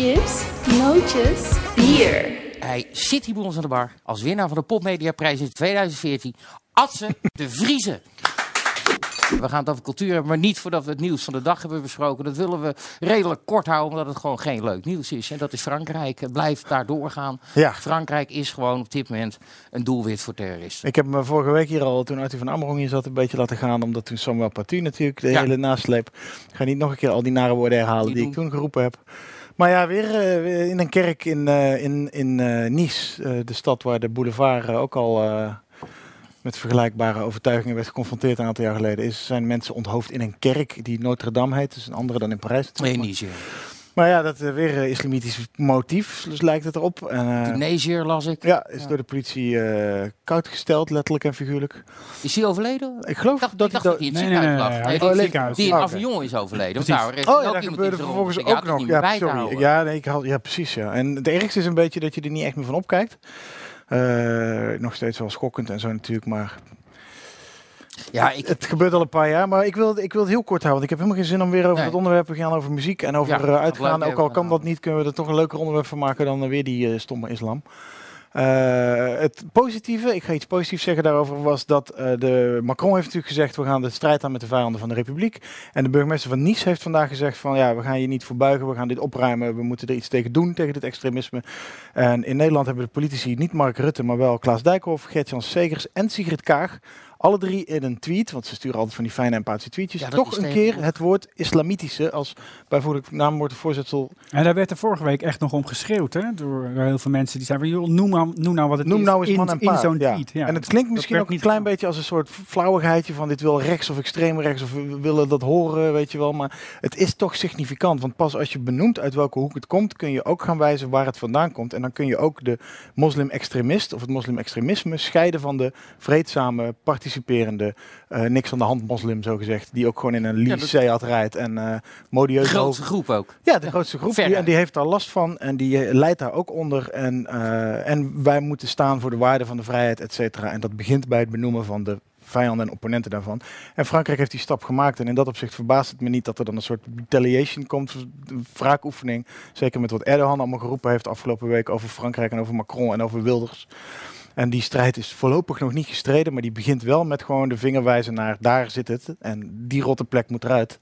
chips, nootjes, bier. Hij zit hier bij ons aan de bar als winnaar van de Popmediaprijs in 2014. Atze de Vriezen. We gaan het over cultuur hebben, maar niet voordat we het nieuws van de dag hebben besproken. Dat willen we redelijk kort houden, omdat het gewoon geen leuk nieuws is. En dat is Frankrijk. Het blijft daar doorgaan. Ja. Frankrijk is gewoon op dit moment een doelwit voor terroristen. Ik heb me vorige week hier al, toen Arthur van Amerong hier zat, een beetje laten gaan. Omdat toen Samuel Paty natuurlijk de Ja. hele nasleep. Ik ga niet nog een keer al die nare woorden herhalen die ik toen geroepen heb. Maar ja, weer, eh, weer in een kerk in, eh, in, in eh, Nice. de stad waar de boulevard ook al met vergelijkbare overtuigingen werd geconfronteerd een aantal jaar geleden. Is, zijn mensen onthoofd in een kerk die Notre Dame heet. Dus een andere dan in Parijs. Nee, Niger. Maar ja, dat is weer eh, islamitisch motief, dus lijkt het erop. En, eh, Tunesiër las ik. ja, is Ja. door de politie eh, koud gesteld, letterlijk en figuurlijk. Is hij overleden? Ik geloof Ik dacht, dat ik dacht hij dat hij in het Nee, nee, ziekenhuis nee, lag. nee, Nee, hij die- in. Die. Avignon is overleden. Want Precies. nou, er is Oh ja, dat gebeurde vervolgens ik ook nog. niet Ja, sorry. Ja, nee, ik had, ja, precies. Ja. En het ergste is een beetje dat je er niet echt meer van opkijkt. Eh, nog steeds wel schokkend en zo natuurlijk, maar Ja, ik, het gebeurt al een paar jaar. Maar ik wil, ik wil het heel kort houden, want ik heb helemaal geen zin om weer over Nee. het onderwerp te gaan over muziek en over Ja, eh, uitgaan. Ook al kan dat niet, kunnen we er toch een leuker onderwerp van maken dan eh, weer die eh, stomme islam. Het positieve, ik ga iets positiefs zeggen daarover, was dat de Macron heeft natuurlijk gezegd, we gaan de strijd aan met de vijanden van de Republiek. En de burgemeester van Nice heeft vandaag gezegd van, ja, we gaan hier niet voor buigen, we gaan dit opruimen, we moeten er iets tegen doen, tegen dit extremisme. En in Nederland hebben de politici niet Mark Rutte, maar wel Klaas Dijkhoff, Gert-Jan Segers en Sigrid Kaag. Alle drie in een tweet, want ze sturen altijd van die fijne empathische tweetjes, Ja, toch een keer het woord islamitische als bijvoorbeeld naamwoord voorzetsel. En daar werd er vorige week echt nog om geschreeuwd, hè? Door, heel veel mensen die zeiden joh, noem nou, noem nou wat het Noem is nou eens in, man en in paard. zo'n ja. tweet. Ja. En het klinkt misschien ook een klein beetje als een soort flauwigheidje van dit wil rechts of extreem rechts of we willen dat horen, weet je wel. Maar het is toch significant, want pas als je benoemt uit welke hoek het komt, kun je ook gaan wijzen waar het vandaan komt. En dan kun je ook de moslim-extremist of het moslim-extremisme scheiden van de vreedzame, participerende, eh, niks aan de hand moslim zogezegd, die ook gewoon in een dat- Seat rijdt en eh de grootste groep ook. ja, de grootste groep. Die, en die heeft daar last van en die eh, leidt daar ook onder. En, eh, en wij moeten staan voor de waarde van de vrijheid, et cetera. En dat begint bij het benoemen van de vijanden en opponenten daarvan. En Frankrijk heeft die stap gemaakt. En in dat opzicht verbaast het me niet dat er dan een soort retaliation komt, een wraakoefening. Zeker met wat Erdogan allemaal geroepen heeft afgelopen week over Frankrijk en over Macron en over Wilders. En die strijd is voorlopig nog niet gestreden, maar die begint wel met gewoon de vinger wijzen naar daar zit het. En die rotte plek moet eruit.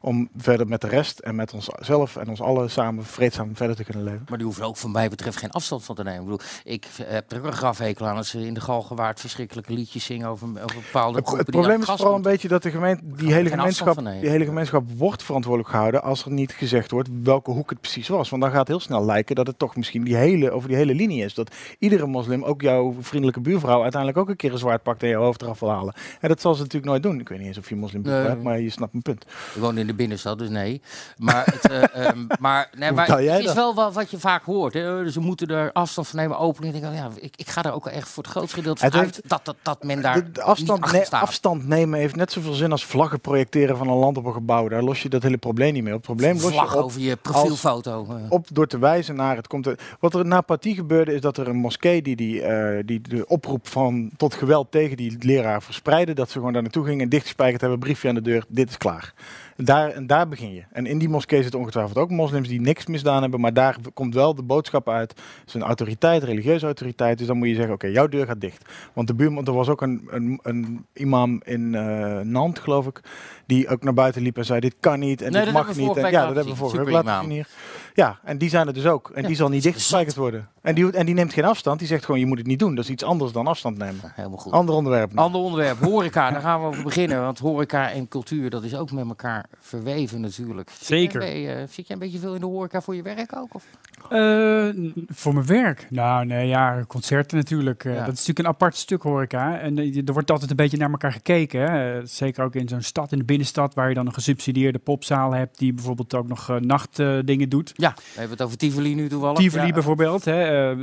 Om verder met de rest en met onszelf en ons allen samen vreedzaam verder te kunnen leven. Maar die hoeven ook van mij betreft geen afstand van te nemen. Ik, bedoel, ik heb er een grafhekel aan als ze in de Galgenwaard verschrikkelijke liedjes zingen over, over bepaalde Het, groepen het probleem is vooral een beetje dat de gemeente, die hele gemeenschap, die hele gemeenschap wordt verantwoordelijk gehouden als er niet gezegd wordt welke hoek het precies was. Want dan gaat het heel snel lijken dat het toch misschien die hele, over die hele linie is. Dat iedere moslim, ook jouw vriendelijke buurvrouw, uiteindelijk ook een keer een zwaard pakt en je hoofd eraf wil halen. En dat zal ze natuurlijk nooit doen. Ik weet niet eens of je moslim hebt, maar je snapt mijn punt. Ik woon in de binnenstad, dus nee. Maar, het, eh, ehm, maar, nee, maar het is wel wat, wat je vaak hoort. Hè? Dus ze moeten er afstand van nemen, open. En ik denk, oh ja, ik, ik ga er ook echt voor het grootste gedeelte van uit dat, dat, dat men daar De, de afstand, niet achter ne- staat. afstand nemen heeft net zoveel zin als vlaggen projecteren van een land op een gebouw. Daar los je dat hele probleem niet mee op. Het probleem los Vlag je op over je profielfoto. op door te wijzen naar het komt. Wat er na Paty gebeurde is dat er een moskee die, die, eh, die de oproep van tot geweld tegen die leraar verspreidde, dat ze gewoon daar naartoe gingen en dichtgespijkerd hebben, briefje aan de deur, dit is klaar. Daar, en daar begin je. En in die moskee zitten ongetwijfeld ook moslims die niks misdaan hebben, maar daar komt wel de boodschap uit. Het is een autoriteit, religieuze autoriteit, dus dan moet je zeggen, oké, jouw deur gaat dicht. Want de buurman, er was ook een, een, een imam in eh Nantes, geloof ik, die ook naar buiten liep en zei, dit kan niet en Nee, dit mag niet. En, ja, dat hebben we vorige week laten hier. Ja, en die zijn er dus ook. En Ja, die zal niet dichtgespijkerd worden. En die, en die neemt geen afstand. Die zegt gewoon, je moet het niet doen. Dat is iets anders dan afstand nemen. Helemaal goed. Ander onderwerp. nu. Ander onderwerp, horeca, daar gaan we over beginnen. Want horeca en cultuur, dat is ook met elkaar verweven natuurlijk. Zit Zeker. jij, je- zit jij een beetje veel in de horeca voor je werk ook? Of? Eh, voor mijn werk? Nou, nee, ja, concerten natuurlijk. Eh, Ja. Dat is natuurlijk een apart stuk horeca. En eh, er wordt altijd een beetje naar elkaar gekeken. Hè. Eh, zeker ook in zo'n stad, in de binnenstad, waar je dan een gesubsidieerde popzaal hebt, die bijvoorbeeld ook nog eh, nachtdingen doet. Ja, we hebben het over Tivoli nu toevallig. Tivoli Ja. bijvoorbeeld. Hè. eh, eh,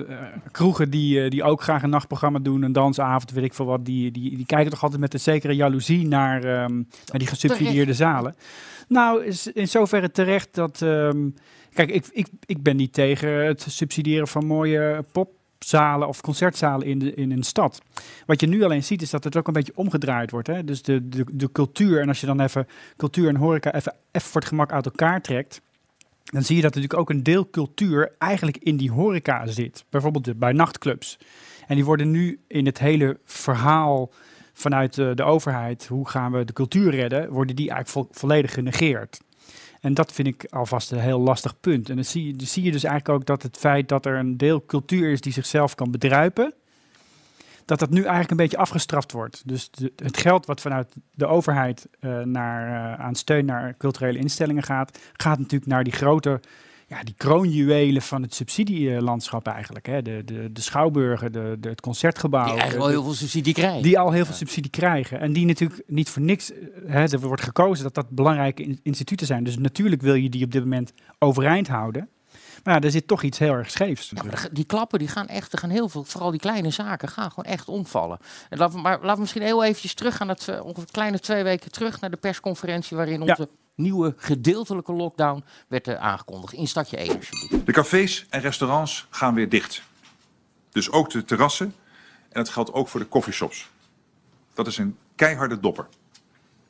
kroegen die, eh, die ook graag een nachtprogramma doen, een dansavond, weet ik veel wat. Die, die, die kijken toch altijd met een zekere jaloezie naar, ehm, naar die gesubsidieerde zalen. Nou, is in zoverre terecht dat... ehm, kijk, ik, ik, ik ben niet tegen het subsidiëren van mooie popzalen of concertzalen in, in een stad. Wat je nu alleen ziet is dat het ook een beetje omgedraaid wordt. Hè? Dus de, de, de cultuur, en als je dan even cultuur en horeca even, even voor het gemak uit elkaar trekt... dan zie je dat natuurlijk ook een deel cultuur eigenlijk in die horeca zit. Bijvoorbeeld bij nachtclubs. En die worden nu in het hele verhaal vanuit de, overheid, hoe gaan we de cultuur redden, worden die eigenlijk vo- volledig genegeerd. En dat vind ik alvast een heel lastig punt. En dan zie, je, dan zie je dus eigenlijk ook dat het feit dat er een deel cultuur is die zichzelf kan bedruipen, dat dat nu eigenlijk een beetje afgestraft wordt. Dus het geld wat vanuit de overheid eh, naar, eh, aan steun naar culturele instellingen gaat, gaat natuurlijk naar die grote, ja, die kroonjuwelen van het subsidielandschap eigenlijk. Hè? De, de, de schouwburgen, de, de, het concertgebouw. Die eigenlijk wel de- heel veel subsidie krijgen. die al heel veel subsidie krijgen. En die natuurlijk niet voor niks, hè, er wordt gekozen dat dat belangrijke in- instituten zijn. Dus natuurlijk wil je die op dit moment overeind houden. Maar ja, er zit toch iets heel erg scheefs. Ja, maar de- die klappen die gaan echt, er gaan heel veel, vooral die kleine zaken, gaan gewoon echt omvallen. En laten we, maar laten we misschien heel eventjes terug gaan, het, ongeveer kleine twee weken terug naar de persconferentie waarin Ja. onze nieuwe gedeeltelijke lockdown werd eh, aangekondigd. In stadje 1 alsjeblieft. De cafés en restaurants gaan weer dicht. Dus ook de terrassen. En dat geldt ook voor de coffeeshops. Dat is een keiharde dopper.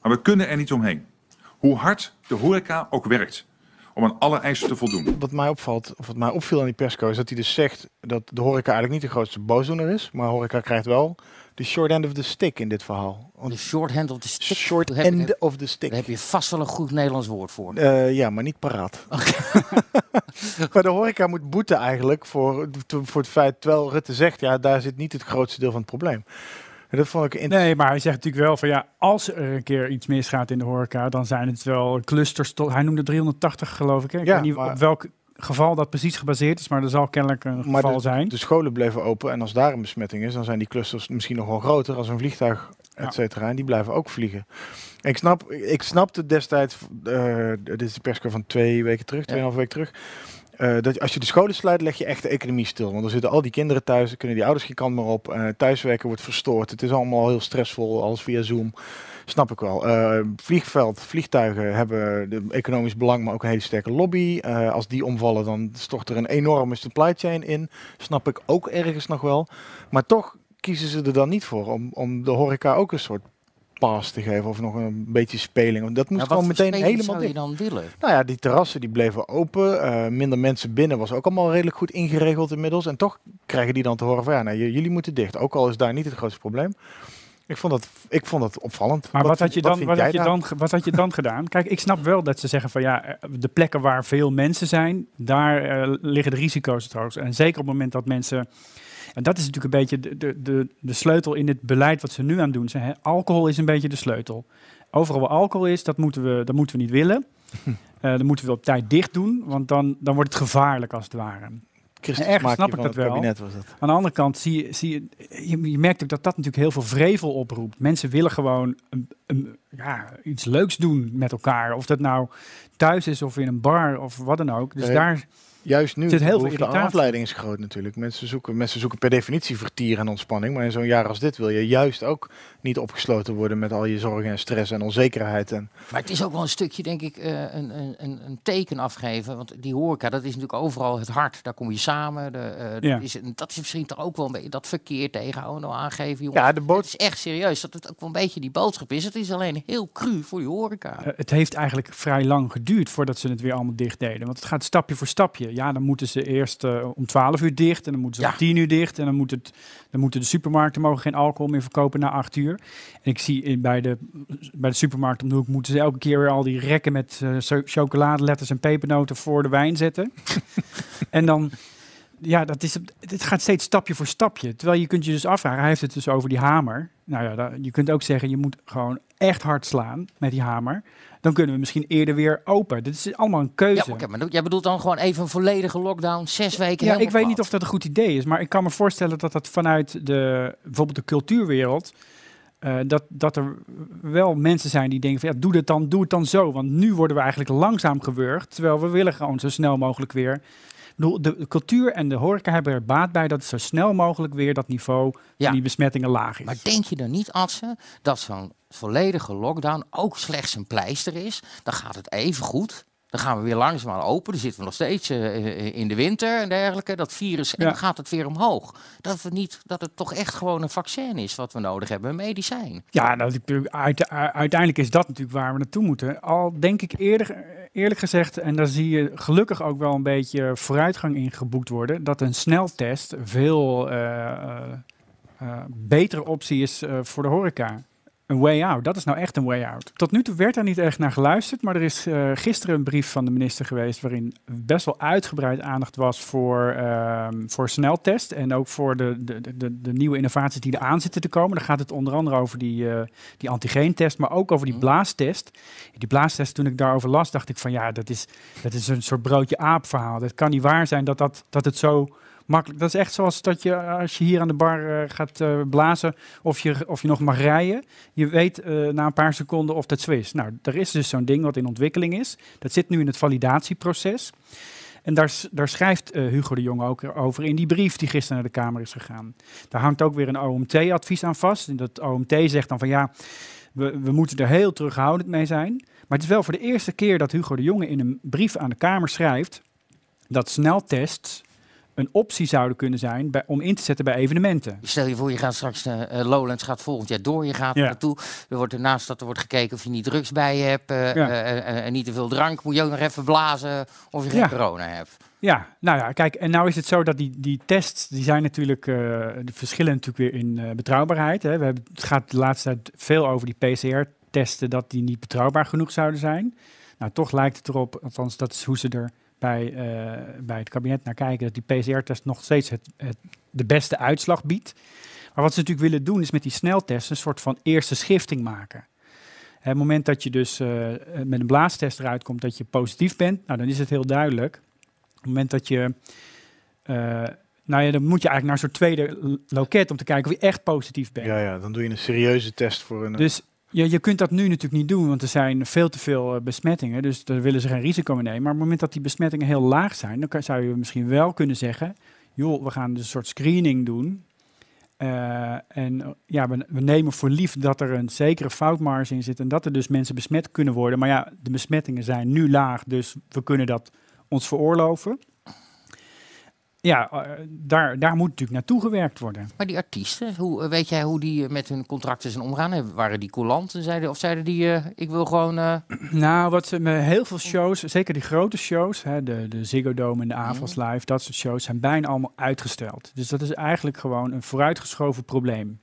Maar we kunnen er niet omheen. Hoe hard de horeca ook werkt om aan alle eisen te voldoen. Wat mij opvalt, of wat mij opviel aan die persco, is dat hij dus zegt dat de horeca eigenlijk niet de grootste boosdoener is. Maar horeca krijgt wel de short end of the stick in dit verhaal. Want De short hand of the stick. short Daar heb je- end of the stick. Daar heb je vast wel een goed Nederlands woord voor. Eh, ja, maar niet paraat. maar de horeca moet boeten eigenlijk voor, voor het feit, terwijl Rutte zegt, ja, daar zit niet het grootste deel van het probleem. En dat vond ik Nee, maar hij zegt natuurlijk wel van ja, als er een keer iets misgaat in de horeca, dan zijn het wel clusters. Tot, hij noemde 380 geloof ik. Hè? Ik Ja, weet niet maar- op welk geval dat precies gebaseerd is, maar er zal kennelijk een Maar geval zijn. De scholen bleven open en als daar een besmetting is, dan zijn die clusters misschien nog wel groter als een vliegtuig, Ja. et cetera. En die blijven ook vliegen. Ik, snap, ik snapte destijds, eh, dit is de persco van twee weken terug, tweeënhalve weken terug, eh, dat als je de scholen sluit, leg je echt de economie stil. Want er zitten al die kinderen thuis, dan kunnen die ouders geen kant meer op. eh, thuiswerken wordt verstoord. Het is allemaal heel stressvol, alles via Zoom. Snap ik wel. Eh, vliegveld, vliegtuigen hebben de economisch belang, maar ook een hele sterke lobby. Als die omvallen, dan stort er een enorme supply chain in. Snap ik ook ergens nog wel. Maar toch kiezen ze er dan niet voor om, om de horeca ook een soort pass te geven of nog een beetje speling. Want dat moest Ja, gewoon meteen helemaal zou je dicht. dan willen? Nou ja, die terrassen die bleven open. eh, minder mensen binnen was ook allemaal redelijk goed ingeregeld inmiddels. En toch krijgen die dan te horen van ja, nou, jullie moeten dicht. Ook al is daar niet het grootste probleem. Ik vond dat, ik vond dat opvallend. Maar wat, had je dan, had je wat had je dan gedaan? Kijk, ik snap wel dat ze zeggen van ja, eh, de plekken waar veel mensen zijn, daar eh, liggen de risico's het hoogst. En zeker op het moment dat mensen. En dat is natuurlijk een beetje de, de, de, de sleutel in het beleid wat ze nu aan doen zijn. Alcohol is een beetje de sleutel. Overal waar alcohol is, dat moeten we, dat moeten we niet willen. Eh dan moeten we op tijd dicht doen, want dan, dan wordt het gevaarlijk als het ware. Christus ergens snap ik dat wel. kabinet was dat. Aan de andere kant zie je, zie je, je, je merkt ook dat dat natuurlijk heel veel vrevel oproept. Mensen willen gewoon een, een, ja, iets leuks doen met elkaar. Of dat nou thuis is of in een bar of wat dan ook. Dus Nee. daar, Juist nu, zit heel de veel irritatie. afleiding is groot natuurlijk. Mensen zoeken, mensen zoeken per definitie vertier en ontspanning. Maar in zo'n jaar als dit wil je juist ook niet opgesloten worden met al je zorgen en stress en onzekerheid. En Maar het is ook wel een stukje, denk ik, eh, een, een, een, teken afgeven. Want die horeca, dat is natuurlijk overal het hart. Daar kom je samen. De, eh, Ja. dat, is, dat is misschien toch ook wel een beetje dat verkeer tegenhouden. Nou aangeven, jongen. ja, de Het boot is echt serieus dat het ook wel een beetje die boodschap is. Het is alleen heel cru voor die horeca. eh, het heeft eigenlijk vrij lang geduurd voordat ze het weer allemaal dicht deden. Want het gaat stapje voor stapje. Ja, dan moeten ze eerst eh, om 12 uur dicht en dan moeten ze Ja. om 10 uur dicht. En dan, moet het, dan moeten de supermarkten mogen geen alcohol meer verkopen na 8 uur. En ik zie in, bij, de, bij de supermarkt om de hoek moeten ze elke keer weer al die rekken met eh, cho- chocoladeletters en pepernoten voor de wijn zetten. en dan, ja, dat is, het gaat steeds stapje voor stapje. Terwijl je kunt je dus afvragen, hij heeft het dus over die hamer. Nou ja, je kunt ook zeggen, je moet gewoon echt hard slaan met die hamer. Dan kunnen we misschien eerder weer open. Dit is allemaal een keuze. Ja, oké, maar jij bedoelt dan gewoon even een volledige lockdown, zes weken Ja, ik weet niet of dat een goed idee is, maar ik kan me voorstellen dat dat vanuit de, bijvoorbeeld de cultuurwereld, eh, dat, dat er wel mensen zijn die denken van ja, doe het dan, doe het dan zo. Want nu worden we eigenlijk langzaam gewurgd, terwijl we willen gewoon zo snel mogelijk weer. Bedoel, De, cultuur en de horeca hebben er baat bij dat zo snel mogelijk weer dat niveau Ja. van die besmettingen laag is. Maar denk je dan niet, Adse, dat zo'n volledige lockdown ook slechts een pleister is? Dan gaat het even goed. Dan gaan we weer langzaam open. Dan zitten we nog steeds eh, in de winter en dergelijke. Dat virus, en dan gaat het weer omhoog. Dat, we niet, dat het toch echt gewoon een vaccin is wat we nodig hebben. Een medicijn. Ja, nou, u- uiteindelijk is dat natuurlijk waar we naartoe moeten. Al denk ik eerder, eerlijk gezegd, en daar zie je gelukkig ook wel een beetje vooruitgang in geboekt worden, dat een sneltest veel eh, eh, eh, betere optie is eh, voor de horeca. Een way out, dat is nou echt een way out. Tot nu toe werd daar niet echt naar geluisterd, maar er is eh, gisteren een brief van de minister geweest waarin best wel uitgebreid aandacht was voor, ehm, voor sneltest en ook voor de, de, de, de nieuwe innovaties die eraan zitten te komen. Dan gaat het onder andere over die, eh, die antigeentest, maar ook over die Mhm. blaastest. Die blaastest, toen ik daarover las, dacht ik van ja, dat is, dat is een soort broodje aap verhaal. Dat kan niet waar zijn dat, dat, dat het zo makkelijk... Dat is echt zoals dat je als je hier aan de bar eh, gaat eh, blazen of je, of je nog mag rijden. Je weet eh, na een paar seconden of dat zo is. Nou, er is dus zo'n ding wat in ontwikkeling is. Dat zit nu in het validatieproces. En daar, daar schrijft eh, Hugo de Jong ook over in die brief die gisteren naar de Kamer is gegaan. Daar hangt ook weer een OMT-advies aan vast. En dat OMT zegt dan van ja, we, we moeten er heel terughoudend mee zijn. Maar het is wel voor de eerste keer dat Hugo de Jonge in een brief aan de Kamer schrijft dat sneltests een optie zouden kunnen zijn bij, om in te zetten bij evenementen. Stel je voor, je gaat straks naar eh, Lowlands, gaat volgend jaar door. Je gaat Ja. naartoe. Er wordt ernaast dat er wordt gekeken of je niet drugs bij je hebt. eh, Ja. en niet te veel drank. Moet je ook nog even blazen of je geen Ja. corona hebt. Ja, nou ja, kijk, en nou is het zo dat die, die tests, die zijn natuurlijk, de verschillen natuurlijk weer in betrouwbaarheid. Hè. We hebben, het gaat de laatste tijd veel over die PCR-testen, dat die niet betrouwbaar genoeg zouden zijn. Nou, toch lijkt het erop, althans dat is hoe ze er bij, eh, bij het kabinet naar kijken, dat die PCR-test nog steeds het, het, de beste uitslag biedt. Maar wat ze natuurlijk willen doen, is met die sneltest een soort van eerste schifting maken. Hè, Het moment dat je dus eh, met een blaastest eruit komt dat je positief bent, nou, dan is het heel duidelijk. Op het moment dat je. eh, nou ja, dan moet je eigenlijk naar een soort tweede loket om te kijken of je echt positief bent. Ja, ja, dan doe je een serieuze test voor een... Dus je, je kunt dat nu natuurlijk niet doen, want er zijn veel te veel eh, besmettingen. Dus daar willen ze geen risico mee nemen. Maar op het moment dat die besmettingen heel laag zijn, dan zou je misschien wel kunnen zeggen: joh, we gaan dus een soort screening doen. Eh, en ja, we, we nemen voor lief dat er een zekere foutmarge in zit en dat er dus mensen besmet kunnen worden. Maar ja, de besmettingen zijn nu laag, dus we kunnen dat ons veroorloven. Ja, eh, daar, daar moet natuurlijk naartoe gewerkt worden. Maar die artiesten, hoe, eh, weet jij hoe die eh, met hun contracten zijn omgaan? Waren die coulant? en Zeiden, of zeiden die, ik wil gewoon... Nou, wat ze met heel veel shows, zeker die grote shows, hè, de, de Ziggo Dome en de Avals Live, dat soort shows, zijn bijna allemaal uitgesteld. Dus dat is eigenlijk gewoon een vooruitgeschoven probleem.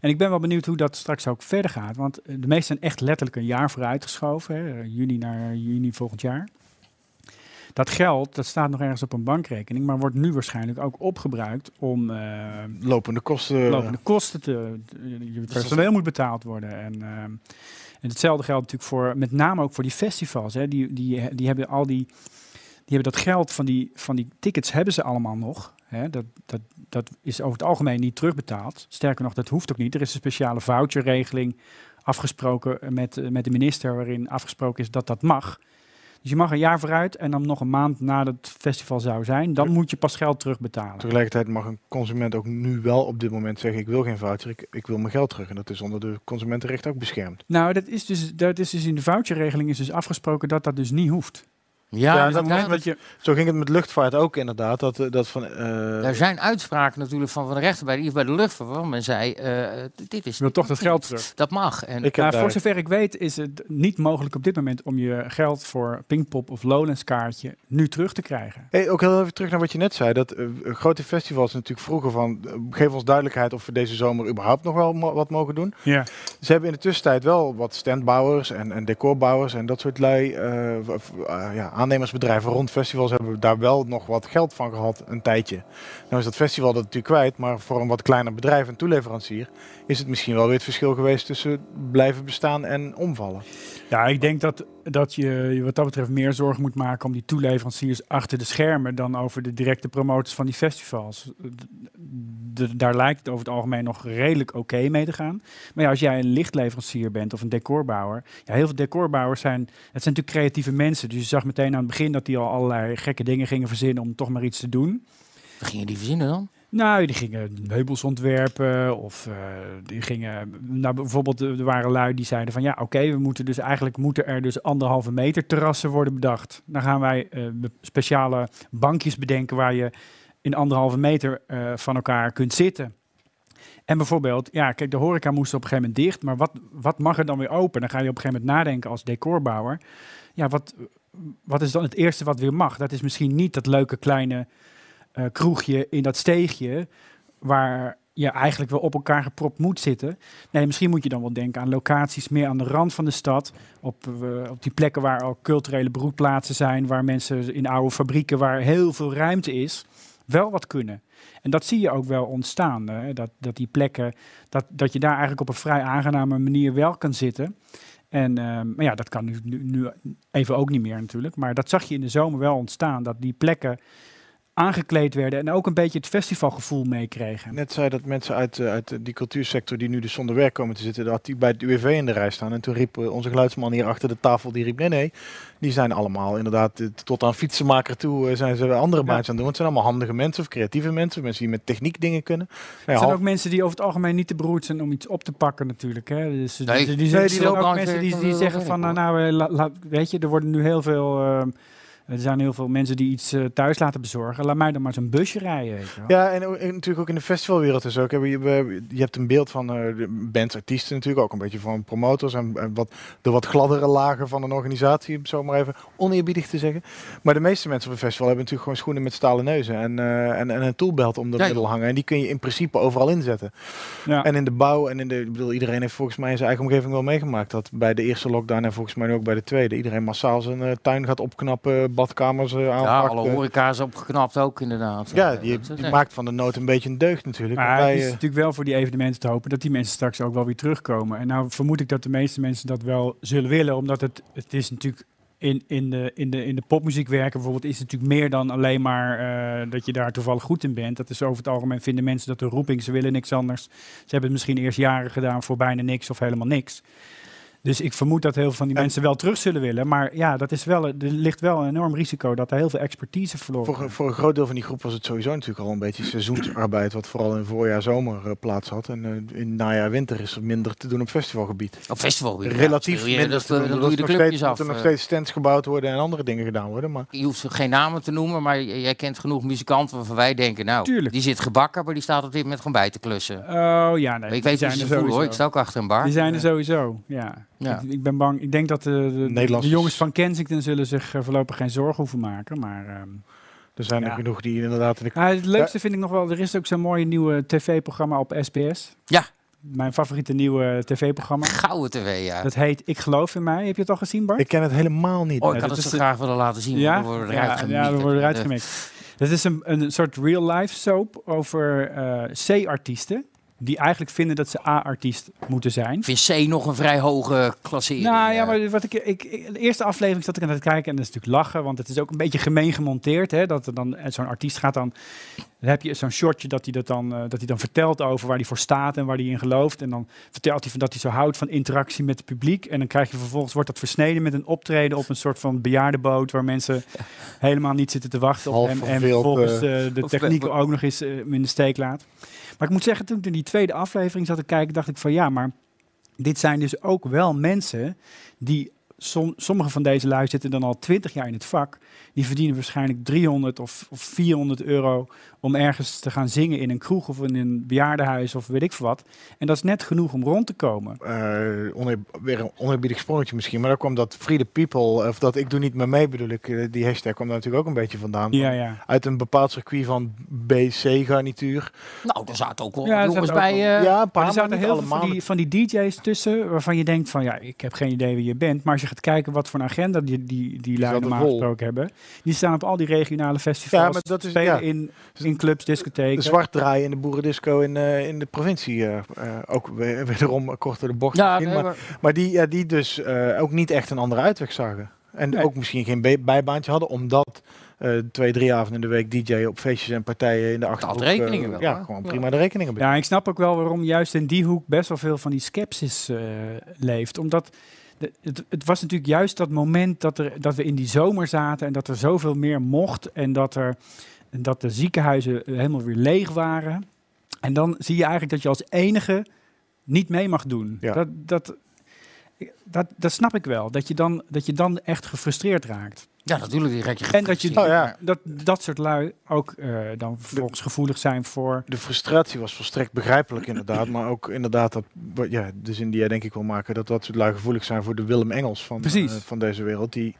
En ik ben wel benieuwd hoe dat straks ook verder gaat. Want de meeste zijn echt letterlijk een jaar vooruitgeschoven. Hè, juni naar juni volgend jaar. Dat geld, dat staat nog ergens op een bankrekening, maar wordt nu waarschijnlijk ook opgebruikt om eh, lopende kosten... lopende kosten te. Je personeel moet betaald worden. En, ehm, en hetzelfde geldt natuurlijk voor, met name ook voor die festivals. Hè. Die, die, die hebben al die. Die hebben dat geld van die, van die tickets hebben ze allemaal nog. Hè. Dat, dat, dat is over het algemeen niet terugbetaald. Sterker nog, dat hoeft ook niet. Er is een speciale voucherregeling afgesproken met, eh, met de minister, waarin afgesproken is dat dat mag. Dus je mag een jaar vooruit en dan nog een maand nadat het festival zou zijn, dan moet je pas geld terugbetalen. Tegelijkertijd mag een consument ook nu wel op dit moment zeggen: ik wil geen voucher, ik, ik wil mijn geld terug. En dat is onder de consumentenrecht ook beschermd. Nou, dat is dus, dat is dus in de voucherregeling is dus afgesproken dat dat dus niet hoeft. Ja, Ja, dat daar- moment Dat je, Zo ging het met luchtvaart ook inderdaad. Dat, eh, dat van, eh, Er zijn uitspraken natuurlijk van, van de rechter bij de, bij de luchtvaart. waarvan men zei, eh, dit is... je wil toch dat geld terug. Dat mag. En ik Nou, voor zover ik weet is het niet mogelijk op dit moment om je geld voor Pinkpop of Lowlands kaartje nu terug te krijgen. Hey, ook heel even terug naar wat je net zei. Dat grote festivals natuurlijk vroegen van... geef ons duidelijkheid of we deze zomer überhaupt nog wel mo- wat mogen doen. Ja. Ze hebben in de tussentijd wel wat standbouwers en, en decorbouwers en dat soort lui, ja, aannemersbedrijven rond festivals hebben daar wel nog wat geld van gehad een tijdje. Nou is dat festival dat natuurlijk kwijt, maar voor een wat kleiner bedrijf en toeleverancier is het misschien wel weer het verschil geweest tussen blijven bestaan en omvallen. Ja, ik denk dat, dat je wat dat betreft meer zorgen moet maken om die toeleveranciers achter de schermen dan over de directe promotors van die festivals. Daar lijkt het over het algemeen nog redelijk oké mee te gaan. Maar ja, als jij een lichtleverancier bent of een decorbouwer. Ja, heel veel decorbouwers zijn, het zijn natuurlijk creatieve mensen. Dus je zag meteen aan het begin dat die al allerlei gekke dingen gingen verzinnen om toch maar iets te doen. Wat gingen die verzinnen dan? Nou, die gingen meubels ontwerpen of eh, die gingen, nou bijvoorbeeld er waren lui die zeiden van ja, oké, we moeten dus eigenlijk moeten er dus anderhalve meter terrassen worden bedacht. Dan gaan wij eh, speciale bankjes bedenken waar je in anderhalve meter eh, van elkaar kunt zitten. En bijvoorbeeld, ja, kijk, de horeca moest op een gegeven moment dicht, maar wat, wat mag er dan weer open? Dan ga je op een gegeven moment nadenken als decorbouwer. Ja, wat, wat is dan het eerste wat weer mag? Dat is misschien niet dat leuke kleine eh, kroegje in dat steegje waar je eigenlijk wel op elkaar gepropt moet zitten. Nee, misschien moet je dan wel denken aan locaties meer aan de rand van de stad, op, eh, op die plekken waar al culturele broedplaatsen zijn, waar mensen in oude fabrieken waar heel veel ruimte is, wel wat kunnen. En dat zie je ook wel ontstaan, hè, dat, dat die plekken, dat, dat je daar eigenlijk op een vrij aangename manier wel kan zitten. En ehm, maar ja, dat kan nu, nu even ook niet meer natuurlijk. Maar dat zag je in de zomer wel ontstaan, dat die plekken aangekleed werden en ook een beetje het festivalgevoel meekregen. Net zei dat mensen uit, eh, uit die cultuursector die nu dus zonder werk komen te zitten, dat die bij het UWV in de rij staan. En toen riep eh, onze geluidsman hier achter de tafel, die riep nee nee, die zijn allemaal inderdaad eh, tot aan fietsenmaker toe eh, zijn ze andere baantjes aan het doen. Want het zijn allemaal handige mensen of creatieve mensen, mensen die met techniek dingen kunnen. Nou ja, Er zijn ook mensen die over het algemeen niet te beroerd zijn om iets op te pakken natuurlijk. Hè. Dus, Nee. die, die, Nee, die zijn ook mensen die, zeggen van, nou, nou, weet je, er worden nu heel veel, eh, er zijn heel veel mensen die iets eh, thuis laten bezorgen. Laat mij dan maar zo'n busje rijden. Weet je wel. Ja, en, natuurlijk ook in de festivalwereld is ook. Je, je hebt een beeld van eh, de bands, artiesten natuurlijk, ook een beetje van promotors en, en wat, de wat gladdere lagen van een organisatie, om zo maar even oneerbiedig te zeggen. Maar de meeste mensen op een festival hebben natuurlijk gewoon schoenen met stalen neuzen en, eh, en, en een toolbelt om de Ja, middel hangen. En die kun je in principe overal inzetten. Ja. En in de bouw en in de, ik bedoel, iedereen heeft volgens mij in zijn eigen omgeving wel meegemaakt dat bij de eerste lockdown en volgens mij nu ook bij de tweede, iedereen massaal zijn eh, tuin gaat opknappen, badkamers eh, Ja, alle eh. horeca's opgeknapt ook inderdaad. ja, die, die maakt van de nood een beetje een deugd natuurlijk. Maar het wij, is eh, natuurlijk wel voor die evenementen te hopen dat die mensen straks ook wel weer terugkomen. En nou vermoed ik dat de meeste mensen dat wel zullen willen, omdat het, het is natuurlijk in, in, de, in, de, in de popmuziek werken bijvoorbeeld is het natuurlijk meer dan alleen maar eh, dat je daar toevallig goed in bent. Dat is over het algemeen vinden mensen dat een roeping, ze willen niks anders. Ze hebben het misschien eerst jaren gedaan voor bijna niks of helemaal niks. Dus ik vermoed dat heel veel van die En- mensen wel terug zullen willen. Maar ja, dat is wel, er ligt wel een enorm risico dat er heel veel expertise verloren Voor, gaat. voor een groot deel van die groep was het sowieso natuurlijk al een beetje seizoensarbeid, wat vooral in voorjaar, zomer eh, plaats had. En eh, in najaar, winter is er minder te doen op festivalgebied. Op festival. ja, Relatief minder. Dan Er doe je de clubjes steeds, af. moeten nog eh. steeds stands gebouwd worden en andere dingen gedaan worden. Maar Je hoeft geen namen te noemen, maar jij kent genoeg muzikanten waarvan wij denken, nou, Tuurlijk. die zit gebakken, maar die staat op dit moment gewoon bij te klussen. Oh ja, nee. Maar ik die weet zijn niet er ze voelen hoor, sowieso. ik sta ook achter een bar. Die zijn er sowieso, ja. Ja. Ik, ik ben bang. Ik denk dat de, de, jongens van Kensington zullen zich eh, voorlopig geen zorgen hoeven maken. Maar ehm, er zijn Ja. er genoeg die inderdaad in de het leukste vind ik nog wel, er is ook zo'n mooie nieuwe tv-programma op SBS. Ja. Mijn favoriete nieuwe tv-programma. Gouden tv, ja. Dat heet Ik geloof in mij. Heb je het al gezien, Bart? Ik ken het helemaal niet. oh, ik had dat het is zo de- graag willen laten zien. ja? Dan worden we eruit gemieterd. ja, we worden eruit gemikt. Dat is een, een soort real-life soap over eh, C-artiesten. Die eigenlijk vinden dat ze A-artiest moeten zijn. Vind C nog een vrij hoge klassering. Nou ja, eh. maar wat ik, ik, ik- de eerste aflevering zat ik aan het kijken en dat is natuurlijk lachen, want het is ook een beetje gemeen gemonteerd. Hè, dat er dan en zo'n artiest gaat dan, dan heb je zo'n shotje dat hij dat dan, eh, dat hij dan vertelt over waar hij voor staat en waar hij in gelooft. En dan vertelt hij van dat hij zo houdt van interactie met het publiek. En dan krijg je vervolgens wordt dat versneden met een optreden op een soort van bejaardenboot waar mensen helemaal niet zitten te wachten op Half hem en vervolgens eh, eh, de techniek ook nog eens eh, hem in de steek laat. Maar ik moet zeggen, toen ik in die tweede aflevering zat te kijken, dacht ik van ja, maar dit zijn dus ook wel mensen die, som, sommige van deze lui zitten dan al 20 jaar in het vak. Die verdienen waarschijnlijk 300 of, of 400 euro om ergens te gaan zingen in een kroeg of in een bejaardenhuis of weet ik veel wat. En dat is net genoeg om rond te komen. eh, oneer- weer een oneerbiedig sprongetje misschien, maar daar kwam dat Free the People, of dat ik doe niet meer mee bedoel ik, eh, die hashtag kwam daar natuurlijk ook een beetje vandaan. Ja, ja. Uit een bepaald circuit van BC-garnituur. Nou, er zaten ook wel Ja, jongens zaten ook bij. wel- eh, ja, een paar, Maar er maar zaten heel veel allemaal. van die, van die DJ's tussen waarvan je denkt van ja, ik heb geen idee wie je bent. Maar als je gaat kijken wat voor een agenda die, die, die lui zaten normaal vol. gesproken hebben. Die staan op al die regionale festivals. Ja, maar dat is- spelen ja. in, in clubs, discotheken. De zwart draaien in de boerendisco in, eh, in de provincie. eh, eh, ook weer- wederom kort door de bocht. ja, nee, maar, maar- maar die, ja, die dus eh, ook niet echt een andere uitweg zagen. En Nee. ook misschien geen bij- bijbaantje hadden, omdat eh, twee, drie avonden in de week DJ op feestjes en partijen in de achterhoek. rekeningen eh, wel, Ja, hè? gewoon Ja. prima de rekeningen betalen. Ja, ik snap ook wel waarom juist in die hoek best wel veel van die skepsis eh, leeft. Omdat de- het, het was natuurlijk juist dat moment dat, er, dat we in die zomer zaten en dat er zoveel meer mocht en dat er dat de ziekenhuizen eh, helemaal weer leeg waren. En dan zie je eigenlijk dat je als enige niet mee mag doen. Ja. Dat, dat, dat, dat snap ik wel. Dat je, dan, dat je dan echt gefrustreerd raakt. Ja, natuurlijk. Die raak je En dat je Oh ja. dat, dat soort lui ook eh, dan vervolgens gevoelig zijn voor... De frustratie was volstrekt begrijpelijk inderdaad, maar ook inderdaad dat, wat- ja, de zin die jij denk ik wil maken, dat dat soort lui gevoelig zijn voor de Willem Engels van, eh, van deze wereld, die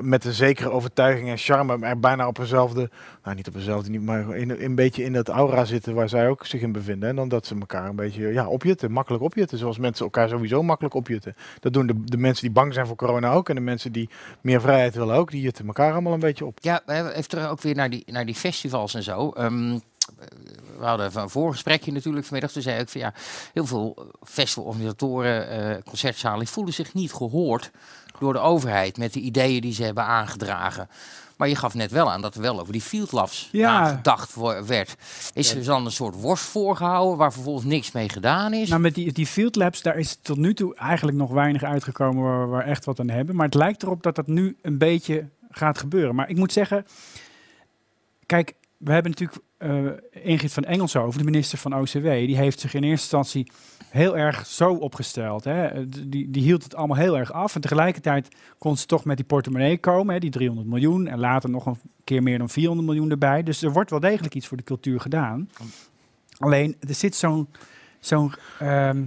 met een zekere overtuiging en charme er bijna op eenzelfde, nou niet op eenzelfde, niet, maar in, in een beetje in dat aura zitten waar zij ook zich in bevinden. En dan dat ze elkaar een beetje ja, opjutten, makkelijk opjutten, zoals mensen elkaar sowieso makkelijk opjutten. Dat doen de, de mensen die bang zijn voor corona ook en de mensen die meer vrijheid willen ook, die jutten elkaar allemaal een beetje op. Ja, even terug ook weer naar die, naar die festivals en zo. Ehm, we hadden van een voorgesprekje natuurlijk vanmiddag. Toen zei ik van ja, heel veel festivalorganisatoren, eh concertzalen, voelen zich niet gehoord door de overheid met de ideeën die ze hebben aangedragen. Maar je gaf net wel aan dat er wel over die field labs Ja. wo- werd. Is er dan een soort worst voorgehouden waar vervolgens niks mee gedaan is? Nou, met die, die field labs, daar is tot nu toe eigenlijk nog weinig uitgekomen waar we echt wat aan hebben. Maar het lijkt erop dat dat nu een beetje gaat gebeuren. Maar ik moet zeggen, kijk, we hebben natuurlijk eh Ingrid van Engelshoven, de minister van OCW, die heeft zich in eerste instantie heel erg zo opgesteld. Hè. Eh, Die, die hield het allemaal heel erg af. En tegelijkertijd kon ze toch met die portemonnee komen, hè, die 300 miljoen. En later nog een keer meer dan 400 miljoen erbij. Dus er wordt wel degelijk iets voor de cultuur gedaan. Alleen, er zit zo'n zo'n ehm,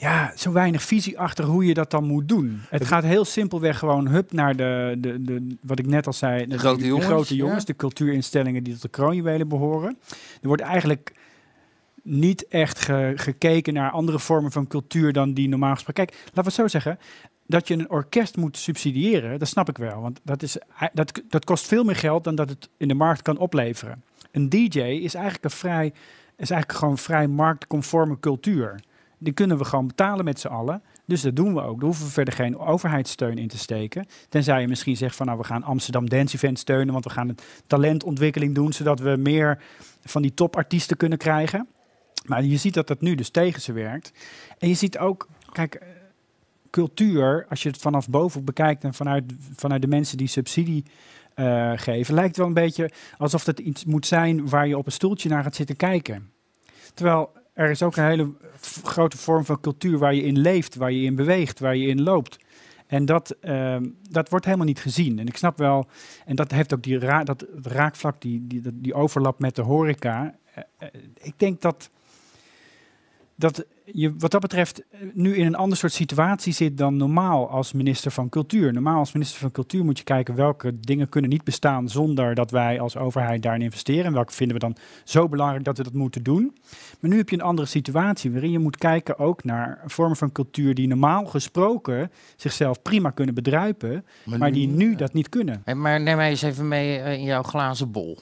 ja, zo weinig visie achter hoe je dat dan moet doen. Het gaat heel simpelweg gewoon hup naar de, de, de wat ik net al zei, de, grote de jongens, grote ja. jongens de cultuurinstellingen die tot de kroonjuwelen behoren. Er wordt eigenlijk niet echt ge- gekeken naar andere vormen van cultuur dan die normaal gesproken. Kijk, laten we het zo zeggen. Dat je een orkest moet subsidiëren, dat snap ik wel. Want dat, is, dat, dat kost veel meer geld dan dat het in de markt kan opleveren. Een DJ is eigenlijk, een vrij, is eigenlijk gewoon vrij marktconforme cultuur. Die kunnen we gewoon betalen met z'n allen. Dus dat doen we ook. Daar hoeven we verder geen overheidssteun in te steken. Tenzij je misschien zegt van nou we gaan Amsterdam Dance Event steunen. Want we gaan een talentontwikkeling doen. Zodat we meer van die topartiesten kunnen krijgen. Maar je ziet dat dat nu dus tegen ze werkt. En je ziet ook, kijk, eh, cultuur, als je het vanaf boven bekijkt en vanuit, vanuit de mensen die subsidie eh, geven, lijkt wel een beetje alsof het iets moet zijn waar je op een stoeltje naar gaat zitten kijken. Terwijl er is ook een hele grote vorm van cultuur waar je in leeft, waar je in beweegt, waar je in loopt. En dat, ehm, dat wordt helemaal niet gezien. En ik snap wel, en dat heeft ook die ra dat raakvlak, die, die, die overlap met de horeca. Eh, eh, ik denk dat, dat je wat dat betreft eh, nu in een ander soort situatie zit dan normaal als minister van Cultuur. Normaal als minister van Cultuur moet je kijken welke dingen kunnen niet bestaan zonder dat wij als overheid daarin investeren. En welke vinden we dan zo belangrijk dat we dat moeten doen. Maar nu heb je een andere situatie waarin je moet kijken ook naar vormen van cultuur die normaal gesproken zichzelf prima kunnen bedruipen, maar die nu dat niet kunnen. Hey, maar neem mij eens even mee eh, in jouw glazen bol.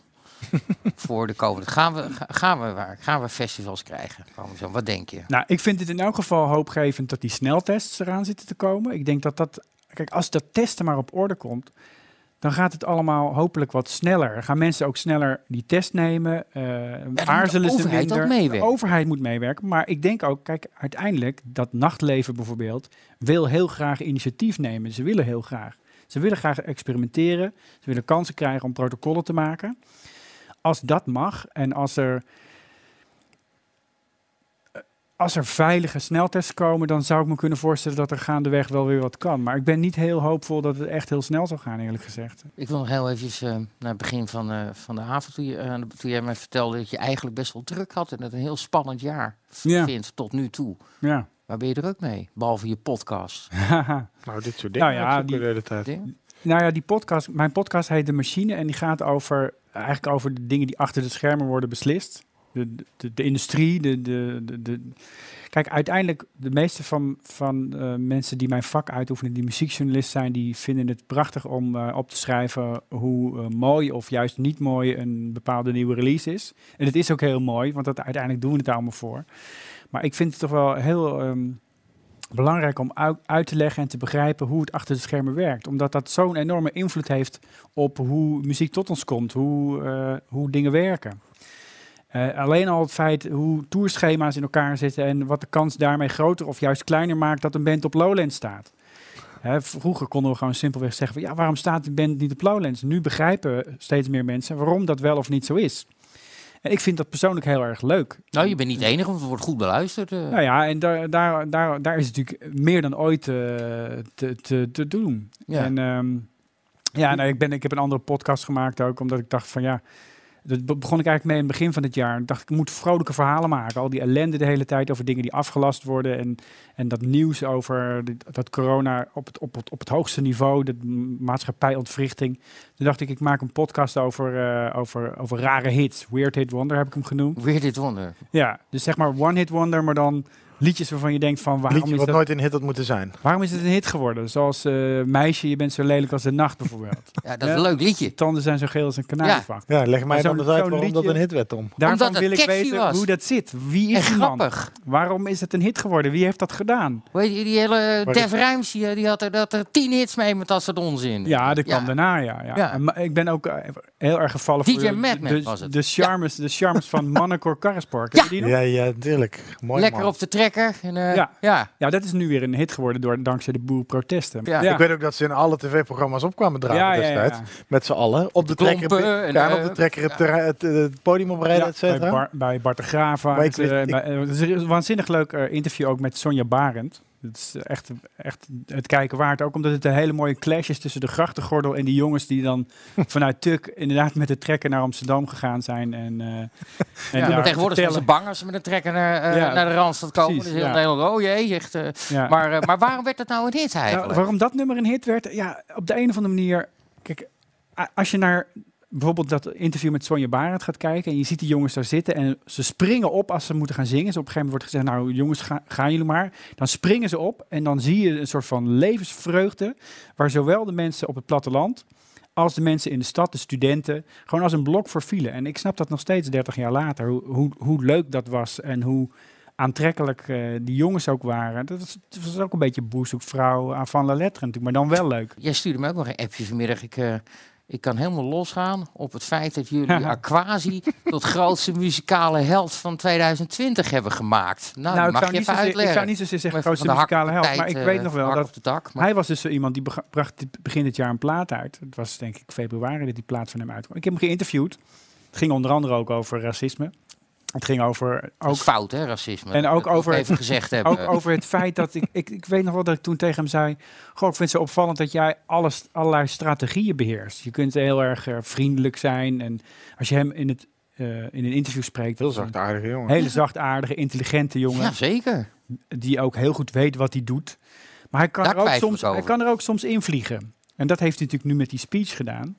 voor de komende. Gaan we, ga- gaan we, waar? Gaan we festivals krijgen? Wat denk je? Nou, ik vind het in elk geval hoopgevend dat die sneltests eraan zitten te komen. Ik denk dat dat, kijk, als dat testen maar op orde komt, dan gaat het allemaal hopelijk wat sneller. Gaan mensen ook sneller die test nemen? eh moet aarzelen ze minder? De overheid moet meewerken. Maar ik denk ook, kijk, uiteindelijk dat nachtleven bijvoorbeeld wil heel graag initiatief nemen. Ze willen heel graag. Ze willen graag experimenteren. Ze willen kansen krijgen om protocollen te maken. Als dat mag en als er als er veilige sneltests komen, dan zou ik me kunnen voorstellen dat er gaandeweg wel weer wat kan. Maar ik ben niet heel hoopvol dat het echt heel snel zal gaan, eerlijk gezegd. Ik wil nog heel even naar het begin van, eh, van de avond, toen, je, eh, toen jij mij vertelde dat je eigenlijk best wel druk had en het een heel spannend jaar Ja. vindt tot nu toe. Ja. Waar ben je druk mee? Behalve je podcast. Nou, dit soort dingen. Nou ja, die- de hele tijd. Dingen? Nou ja, die podcast, mijn podcast heet De Machine en die gaat over, eigenlijk over de dingen die achter de schermen worden beslist. De, de, de industrie, de, de, de, Kijk, uiteindelijk, de meeste van, van eh, mensen die mijn vak uitoefenen, die muziekjournalist zijn, die vinden het prachtig om eh, op te schrijven hoe eh, mooi of juist niet mooi een bepaalde nieuwe release is. En het is ook heel mooi, want dat, uiteindelijk doen we het allemaal voor. Maar ik vind het toch wel heel ehm, belangrijk om uit, te leggen en te begrijpen hoe het achter de schermen werkt. Omdat dat zo'n enorme invloed heeft op hoe muziek tot ons komt, hoe, eh, hoe dingen werken. Eh, alleen al het feit hoe tourschema's in elkaar zitten en wat de kans daarmee groter of juist kleiner maakt dat een band op Lowland staat. Hè, vroeger konden we gewoon simpelweg zeggen van ja, waarom staat die band niet op Lowlands? Nu begrijpen steeds meer mensen waarom dat wel of niet zo is. En ik vind dat persoonlijk heel erg leuk. Nou, je bent niet de enige, want het wordt goed beluisterd. eh. Nou ja, en daar, daar, daar, daar is het natuurlijk meer dan ooit eh, te, te, te doen. Ja. En ehm, ja, nou, ik, ben, ik heb een andere podcast gemaakt ook, omdat ik dacht van ja, dat be- begon ik eigenlijk mee in het begin van het jaar. Ik dacht, ik moet vrolijke verhalen maken. Al die ellende de hele tijd over dingen die afgelast worden. En, en dat nieuws over dat corona op het, op, het, op het hoogste niveau, de maatschappijontwrichting. Toen dacht ik, ik maak een podcast over, eh, over, over rare hits. Weird Hit Wonder heb ik hem genoemd. Weer dit wonder. Ja, dus zeg maar One Hit Wonder, maar dan liedjes waarvan je denkt van waarom Liedje is, wat dat, nooit een hit had moeten zijn. waarom is het een hit geworden? Zoals eh, Meisje, je bent zo lelijk als de nacht bijvoorbeeld. Ja, dat is Ja. een leuk liedje. Tanden zijn zo geel als een kanarievak. Ja, leg mij Maar dan eens uit waarom dat een hit werd, Tom. Daarvan Omdat het wil ik weten was. hoe dat zit. Wie is die man? grappig. Waarom is het een hit geworden? Wie heeft dat gedaan? Weet je, die hele Maar Def Rijms, die, die had er, dat er tien hits mee met dat soort onzin. Ja, dat kwam Ja. daarna, ja. ja. Ja. En ma- ik ben ook eh, heel erg gevallen DJ voor de, Madman de, was het. de charmes, de charmes van Mannekor Karrespark. Ja. Heb je die nog? Ja, ja, tuurlijk. Mooi Lekker op de trekker. En, eh, Ja. ja. Ja, dat is nu weer een hit geworden door, dankzij de boerprotesten. Ja. Ik weet ook dat ze in alle tv-programma's opkwamen dragen ja, ja, ja, destijds. Met z'n allen. Op de, trekker, klompen en, ja, op eh, de trekker het, het, eh, het podium oprijden, Ja, et cetera. bij, Bar, bij Bart de ik Het, eh, weet- ik- bij- eh, het is een waanzinnig leuk eh, interview ook met Sonja Barend. Het is echt, echt het kijken waard. Ook omdat het een hele mooie clash is tussen de grachtengordel en die jongens die dan vanuit Tuk inderdaad met de trekker naar Amsterdam gegaan zijn. En, eh en Ja, tegenwoordig zijn ze bang als ze met een trekker naar, eh, Ja, naar de Randstad komen. precies, dus heel ja. Nederland, oh jee, echt. eh, Ja. maar, maar waarom werd het nou een hit Nou, eigenlijk? waarom dat nummer een hit werd? Ja, op de een of andere manier. Kijk, als je naar bijvoorbeeld dat interview met Sonja Barend gaat kijken en je ziet die jongens daar zitten en ze springen op als ze moeten gaan zingen. Dus op een gegeven moment wordt gezegd, nou jongens, ga, gaan jullie maar. Dan springen ze op en dan zie je een soort van levensvreugde waar zowel de mensen op het platteland als de mensen in de stad, de studenten, gewoon als een blok voor vielen. En ik snap dat nog steeds 30 jaar later, hoe, hoe, hoe leuk dat was en hoe aantrekkelijk eh, die jongens ook waren. Dat was ook een beetje boerzoekvrouw aan van la lettre natuurlijk, maar dan wel leuk. Jij stuurde me ook nog een appje vanmiddag. Ik, eh, ik kan helemaal losgaan op het feit dat jullie. Aquasi tot grootste muzikale held van 2020 hebben gemaakt. Nou, Nou, mag zou, je niet even zozeer, ik uitleggen. zou niet zozeer zeggen grootste muzikale held, maar ik eh, weet nog wel hak dat hij was dus zo iemand die bracht begin dit jaar een plaat uit. Het was denk ik februari dat die plaat van hem uitkwam. Ik heb hem geïnterviewd. Het ging onder andere ook over racisme. Het ging over ook fout, hè, racisme. En ook over- even gezegd hebben. Ook over het feit dat ik, ik, ik weet nog wel dat ik toen tegen hem zei: Goh, ik vind het zo opvallend dat jij alles, allerlei strategieën beheerst. Je kunt heel erg eh, vriendelijk zijn. En als je hem in, het, eh, in een interview spreekt, Heel zachtaardige jongen. hele zachtaardige, intelligente jongen. Ja, zeker. Die ook heel goed weet wat hij doet. Maar hij kan, Daar er ook, soms, hij kan er ook soms invliegen. En dat heeft hij natuurlijk nu met die speech gedaan.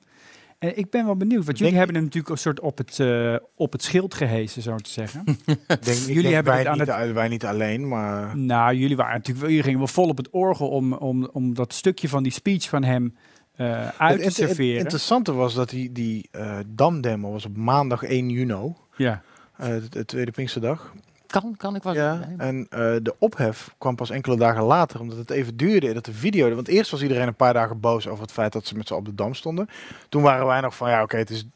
En ik ben wel benieuwd, want jullie Denk- hebben hem natuurlijk een soort op het, eh, op het schild gehesen, zo te zeggen. Denk, Jullie denk hebben wij, het aan niet, het- wij niet alleen, maar... Nou, jullie waren natuurlijk, jullie gingen wel vol op het orgel om, om, om dat stukje van die speech van hem eh, uit Het, te het- het serveren. interessante was dat die, die eh Dam-demo was op maandag 1 juni, ja. eh, de, de tweede Pinksterdag. Kan, kan ik wel Ja, en eh, de ophef kwam pas enkele dagen later, omdat het even duurde dat de video... Want eerst was iedereen een paar dagen boos over het feit dat ze met z'n op de Dam stonden. Toen waren wij nog van, ja oké, het is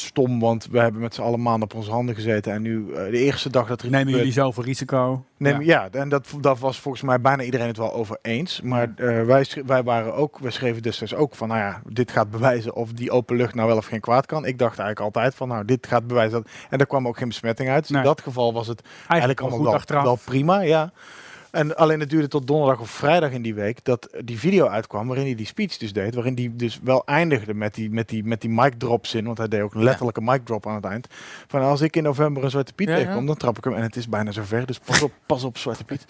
stom, want we hebben met z'n allen maanden op onze handen gezeten. En nu, eh, de eerste dag dat er Nemen jullie zoveel risico? Neem, ja. ja. en dat, dat was volgens mij bijna iedereen het wel over eens. Maar eh, wij, wij waren ook, wij schreven destijds ook van, nou ja, dit gaat bewijzen of die open lucht nou wel of geen kwaad kan. Ik dacht eigenlijk altijd van, nou, dit gaat bewijzen dat. En daar kwam ook geen besmetting uit. Dus Nee. in dat geval was het Eigenlijk, eigenlijk wel allemaal goed wel, wel prima, ja. En alleen het duurde tot donderdag of vrijdag in die week dat die video uitkwam waarin hij die speech dus deed. Waarin hij dus wel eindigde met die, met die, met die mic drop zin. Want hij deed ook een letterlijke mic drop aan het eind. Van als ik in november een Zwarte Piet Ja, tegenkom, dan trap ik hem. En het is bijna zover, dus pas op, pas op Zwarte Piet.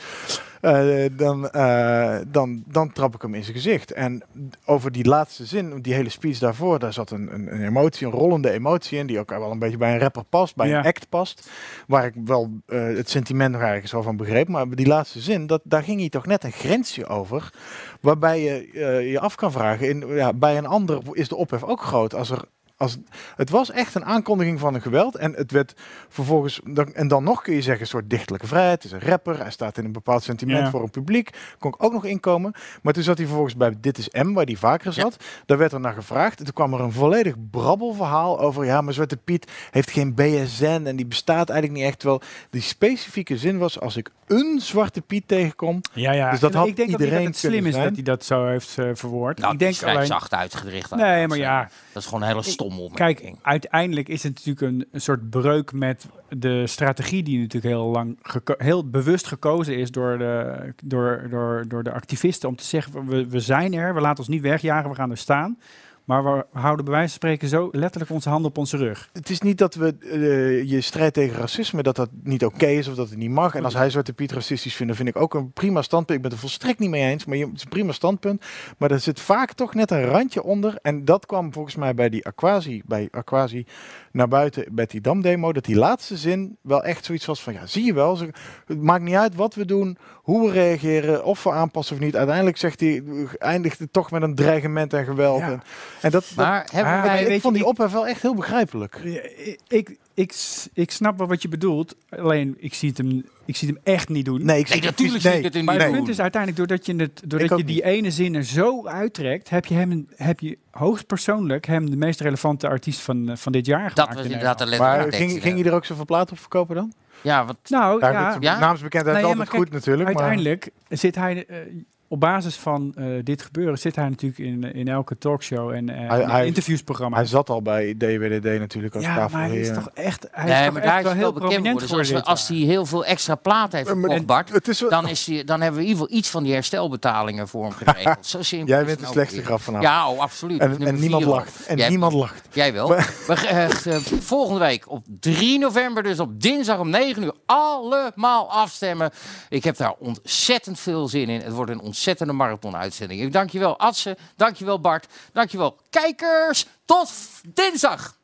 Eh, dan, eh, dan, dan trap ik hem in zijn gezicht. En over die laatste zin, die hele speech daarvoor, daar zat een, een, een emotie, een rollende emotie in. Die ook wel een beetje bij een rapper past, bij Ja. een act past. Waar ik wel eh, het sentiment nog ergens wel van begreep. Maar die laatste zin, dat, daar ging hij toch net een grensje over. Waarbij je je af kan vragen, in, ja, bij een ander is de ophef ook groot. Als er als, het was echt een aankondiging van een geweld. En het werd vervolgens, dan, en dan nog kun je zeggen, een soort dichtelijke vrijheid. Het is een rapper, hij staat in een bepaald sentiment Ja. voor een publiek. Kon ik ook nog inkomen. Maar toen zat hij vervolgens bij Dit is M, waar hij vaker zat. Daar werd er naar gevraagd. En toen kwam er een volledig brabbelverhaal over, ja, maar Zwarte Piet heeft geen BSN en die bestaat eigenlijk niet echt. Terwijl die specifieke zin was, als ik een Zwarte Piet tegenkom, Ja, ja. Dus dat En had ik denk iedereen dat het slim is zijn. dat hij dat zo heeft eh, verwoord. Nou, ik denk alleen, zacht uitgedricht. Nee, maar ja. Dat is gewoon een hele Kijk, uiteindelijk is het natuurlijk een, een soort breuk met de strategie die natuurlijk heel lang heel bewust gekozen is door de, door, door, door de activisten om te zeggen we, we zijn er, we laten ons niet wegjagen, we gaan er staan. Maar we houden bij wijze van spreken zo letterlijk onze handen op onze rug. Het is niet dat we eh, je strijd tegen racisme, dat dat niet oké is of dat het niet mag. En als hij Zwarte Piet racistisch vindt, dan vind ik ook een prima standpunt. Ik ben het er volstrekt niet mee eens, maar je- het is een prima standpunt. Maar er zit vaak toch net een randje onder. En dat kwam volgens mij bij die Aquasi, bij Aquasi naar buiten bij die damdemo. Dat die laatste zin wel echt zoiets was van, ja, zie je wel. ze- Het maakt niet uit wat we doen, hoe we reageren, of we aanpassen of niet. Uiteindelijk zegt hij, eindigt het toch met een dreigement en geweld. Ja. En, en dat, dat- Maar hebben Ah, wij... ik vond die ophef wel echt heel begrijpelijk. Ik, ik, ik snap wel wat je bedoelt, alleen ik zie het hem, ik zie het hem echt niet doen. Nee, ik Nee, zie- natuurlijk zie ik het Maar niet het punt is uiteindelijk, doordat je, het, doordat je die niet. ene zin er zo uittrekt, heb je hem, heb je hoogstpersoonlijk hem de meest relevante artiest van, eh, van dit jaar gemaakt. Dat was in inderdaad de. Maar letterlijke ging, ging je er ook zoveel platen op verkopen dan? Ja, want Nou Ja, ja, goed, ja? Naamsbekendheid is Nee, ja, altijd goed natuurlijk. maar- uiteindelijk zit hij, eh, op basis van eh, dit gebeuren, zit hij natuurlijk in, in elke talkshow en eh, Hij- hij- interviewsprogramma. Hij zat al bij DWDD natuurlijk als ja, maar hij is toch echt, hij nee, is maar toch is wel heel bekend prominent geworden. voor Dus als, we- als hij heel veel extra platen heeft Maar- verkocht, Bart, Het is wel- dan, is hij, dan hebben we in ieder geval iets van die herstelbetalingen voor hem geregeld. Zo simpel Jij bent het de slechtste grap vanavond. Ja, oh, absoluut. En, niemand vier lacht. En Jij- niemand lacht. Jij wel. We, eh, volgende week op 3 november, dus op dinsdag om 9 uur, allemaal afstemmen. Ik heb daar ontzettend veel zin in. Het wordt een ontzettende marathon-uitzending. Ik dank je wel, Adse. Dank je wel, Bart. Dank je wel, kijkers. Tot dinsdag.